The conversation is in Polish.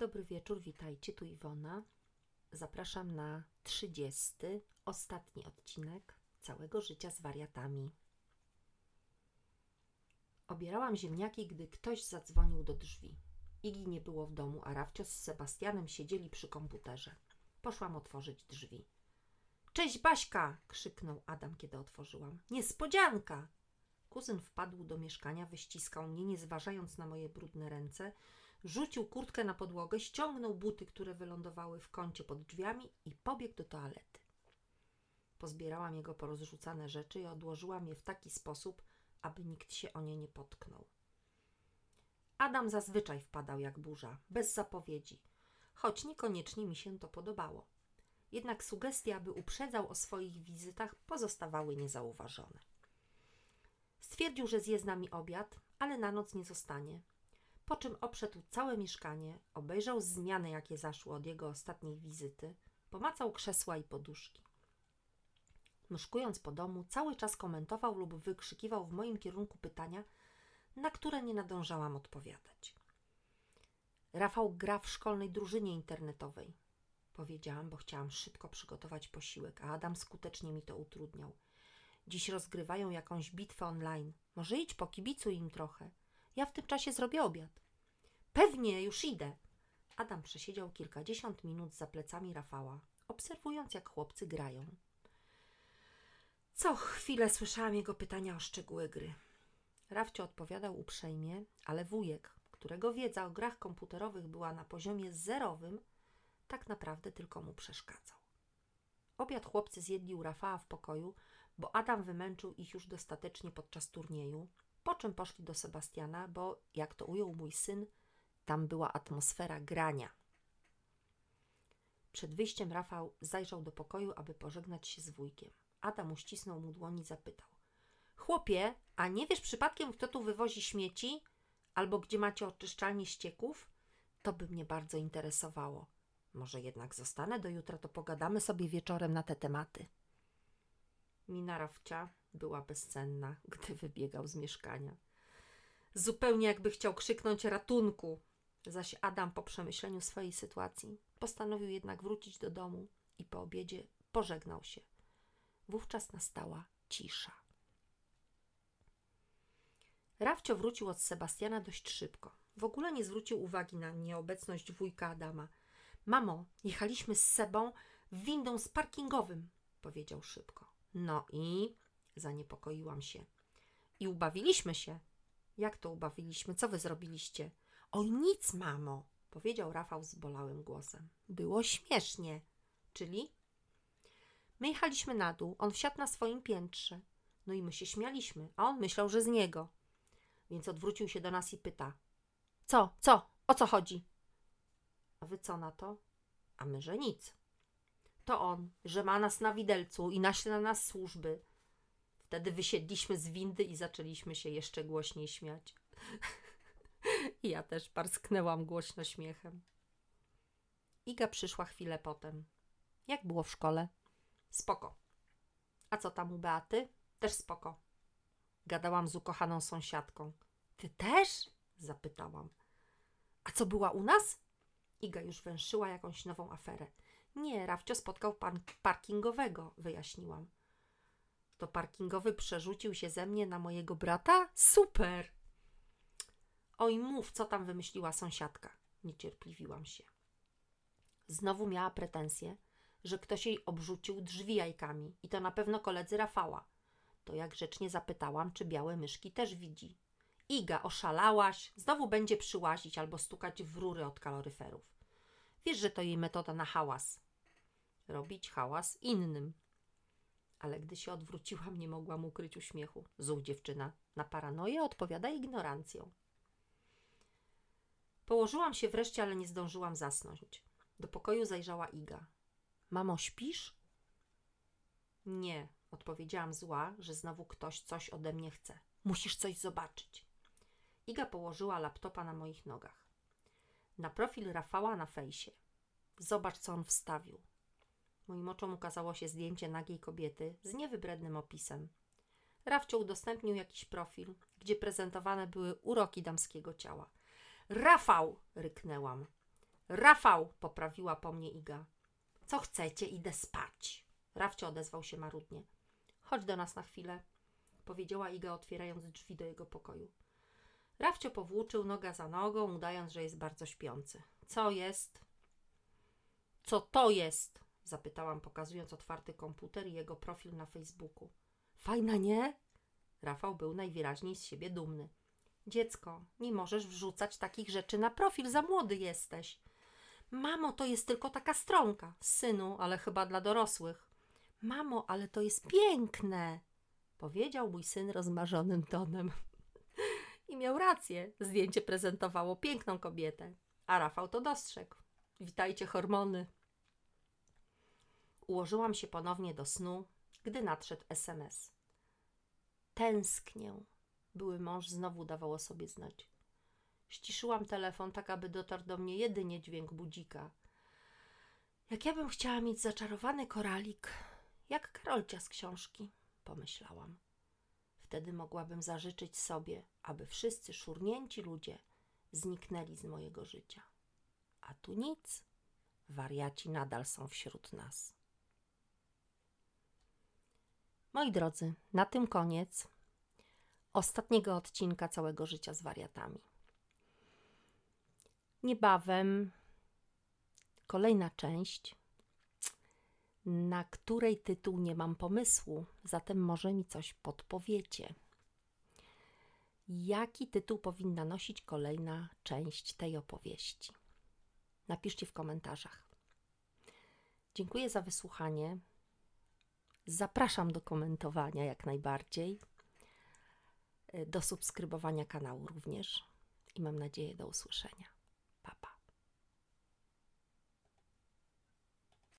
Dobry wieczór, witajcie, tu Iwona. Zapraszam na 30. ostatni odcinek całego życia z wariatami. Obierałam ziemniaki, gdy ktoś zadzwonił do drzwi. Igi nie było w domu, a Rafcio z Sebastianem siedzieli przy komputerze. Poszłam otworzyć drzwi. Cześć Baśka! krzyknął Adam, kiedy otworzyłam. Niespodzianka! Kuzyn wpadł do mieszkania, wyściskał mnie, nie zważając na moje brudne ręce, rzucił kurtkę na podłogę, ściągnął buty, które wylądowały w kącie pod drzwiami i pobiegł do toalety. Pozbierałam jego porozrzucane rzeczy i odłożyłam je w taki sposób, aby nikt się o nie nie potknął. Adam zazwyczaj wpadał jak burza, bez zapowiedzi, choć niekoniecznie mi się to podobało. Jednak sugestie, aby uprzedzał o swoich wizytach, pozostawały niezauważone. Stwierdził, że zje z nami obiad, ale na noc nie zostanie. Po czym obszedł całe mieszkanie, obejrzał zmiany, jakie zaszły od jego ostatniej wizyty, pomacał krzesła i poduszki. Myszkując po domu, cały czas komentował lub wykrzykiwał w moim kierunku pytania, na które nie nadążałam odpowiadać. Rafał gra w szkolnej drużynie internetowej. Powiedziałam, bo chciałam szybko przygotować posiłek, a Adam skutecznie mi to utrudniał. Dziś rozgrywają jakąś bitwę online. Może idź po kibicu im trochę. Ja w tym czasie zrobię obiad. Pewnie, już idę. Adam przesiedział kilkadziesiąt minut za plecami Rafała, obserwując, jak chłopcy grają. Co chwilę słyszałam jego pytania o szczegóły gry. Rafcio odpowiadał uprzejmie, ale wujek, którego wiedza o grach komputerowych była na poziomie zerowym, tak naprawdę tylko mu przeszkadzał. Obiad chłopcy zjedli u Rafała w pokoju, bo Adam wymęczył ich już dostatecznie podczas turnieju, po czym poszli do Sebastiana, bo, jak to ujął mój syn, tam była atmosfera grania. Przed wyjściem Rafał zajrzał do pokoju, aby pożegnać się z wujkiem. Adam uścisnął mu dłoni i zapytał. Chłopie, a nie wiesz przypadkiem, kto tu wywozi śmieci? Albo gdzie macie oczyszczalnię ścieków? To by mnie bardzo interesowało. Może jednak zostanę do jutra, to pogadamy sobie wieczorem na te tematy. Mina Rafcia była bezcenna, gdy wybiegał z mieszkania. Zupełnie jakby chciał krzyknąć ratunku. Zaś Adam po przemyśleniu swojej sytuacji postanowił jednak wrócić do domu i po obiedzie pożegnał się. Wówczas nastała cisza. Rafcio wrócił od Sebastiana dość szybko. W ogóle nie zwrócił uwagi na nieobecność wujka Adama. Mamo, jechaliśmy z Sebą windą z parkingowym, powiedział szybko. No i zaniepokoiłam się. I ubawiliśmy się. Jak to ubawiliśmy? Co wy zrobiliście? Oj, nic, mamo, powiedział Rafał zbolałym głosem. Było śmiesznie. Czyli? My jechaliśmy na dół, on wsiadł na swoim piętrze. No i my się śmialiśmy, a on myślał, że z niego. Więc odwrócił się do nas i pyta: Co, co, o co chodzi? A wy co na to? A my, że nic. To on, że ma nas na widelcu i naśle na nas służby. Wtedy wysiedliśmy z windy i zaczęliśmy się jeszcze głośniej śmiać. I ja też parsknęłam głośno śmiechem. Iga przyszła chwilę potem. Jak było w szkole? Spoko. A co tam u Beaty? Też spoko. Gadałam z ukochaną sąsiadką. Ty też? Zapytałam. A co była u nas? Iga już węszyła jakąś nową aferę. Nie, Rafcio spotkał pan parkingowego, wyjaśniłam. To parkingowy przerzucił się ze mnie na mojego brata? Super! Oj, mów, co tam wymyśliła sąsiadka. Niecierpliwiłam się. Znowu miała pretensje, że ktoś jej obrzucił drzwi jajkami i to na pewno koledzy Rafała. To jak grzecznie zapytałam, czy białe myszki też widzi. Iga, oszalałaś, znowu będzie przyłazić albo stukać w rury od kaloryferów. Wiesz, że to jej metoda na hałas. Robić hałas innym. Ale gdy się odwróciłam, nie mogłam ukryć uśmiechu. Zuch dziewczyna. Na paranoję odpowiada ignorancją. Położyłam się wreszcie, ale nie zdążyłam zasnąć. Do pokoju zajrzała Iga. Mamo, śpisz? Nie, odpowiedziałam zła, że znowu ktoś coś ode mnie chce. Musisz coś zobaczyć. Iga położyła laptopa na moich nogach. Na profil Rafała na fejsie. Zobacz, co on wstawił. Moim oczom ukazało się zdjęcie nagiej kobiety z niewybrednym opisem. Rafcio udostępnił jakiś profil, gdzie prezentowane były uroki damskiego ciała. Rafał! ryknęłam. Rafał, poprawiła po mnie Iga. Co chcecie? Idę spać. Rafcio odezwał się marudnie. Chodź do nas na chwilę, powiedziała Iga, otwierając drzwi do jego pokoju. Rafcio powłóczył noga za nogą, udając, że jest bardzo śpiący. Co jest? Co to jest? Zapytałam, pokazując otwarty komputer i jego profil na Facebooku. Fajna, nie? Rafał był najwyraźniej z siebie dumny. Dziecko, nie możesz wrzucać takich rzeczy na profil, za młody jesteś. Mamo, to jest tylko taka stronka. Synu, ale chyba dla dorosłych. Mamo, ale to jest piękne, powiedział mój syn rozmarzonym tonem. I miał rację. Zdjęcie prezentowało piękną kobietę, a Rafał to dostrzegł. Witajcie hormony. Ułożyłam się ponownie do snu, gdy nadszedł SMS. Tęsknię. Były mąż znowu dawał o sobie znać. Ściszyłam telefon tak, aby dotarł do mnie jedynie dźwięk budzika. Jak ja bym chciała mieć zaczarowany koralik, jak Karolcia z książki, pomyślałam. Wtedy mogłabym zażyczyć sobie, aby wszyscy szurnięci ludzie zniknęli z mojego życia. A tu nic. Wariaci nadal są wśród nas. Moi drodzy, na tym koniec ostatniego odcinka całego życia z wariatami. Niebawem kolejna część, na której tytuł nie mam pomysłu, zatem może mi coś podpowiecie. Jaki tytuł powinna nosić kolejna część tej opowieści? Napiszcie w komentarzach. Dziękuję za wysłuchanie. Zapraszam do komentowania jak najbardziej, do subskrybowania kanału również i mam nadzieję do usłyszenia.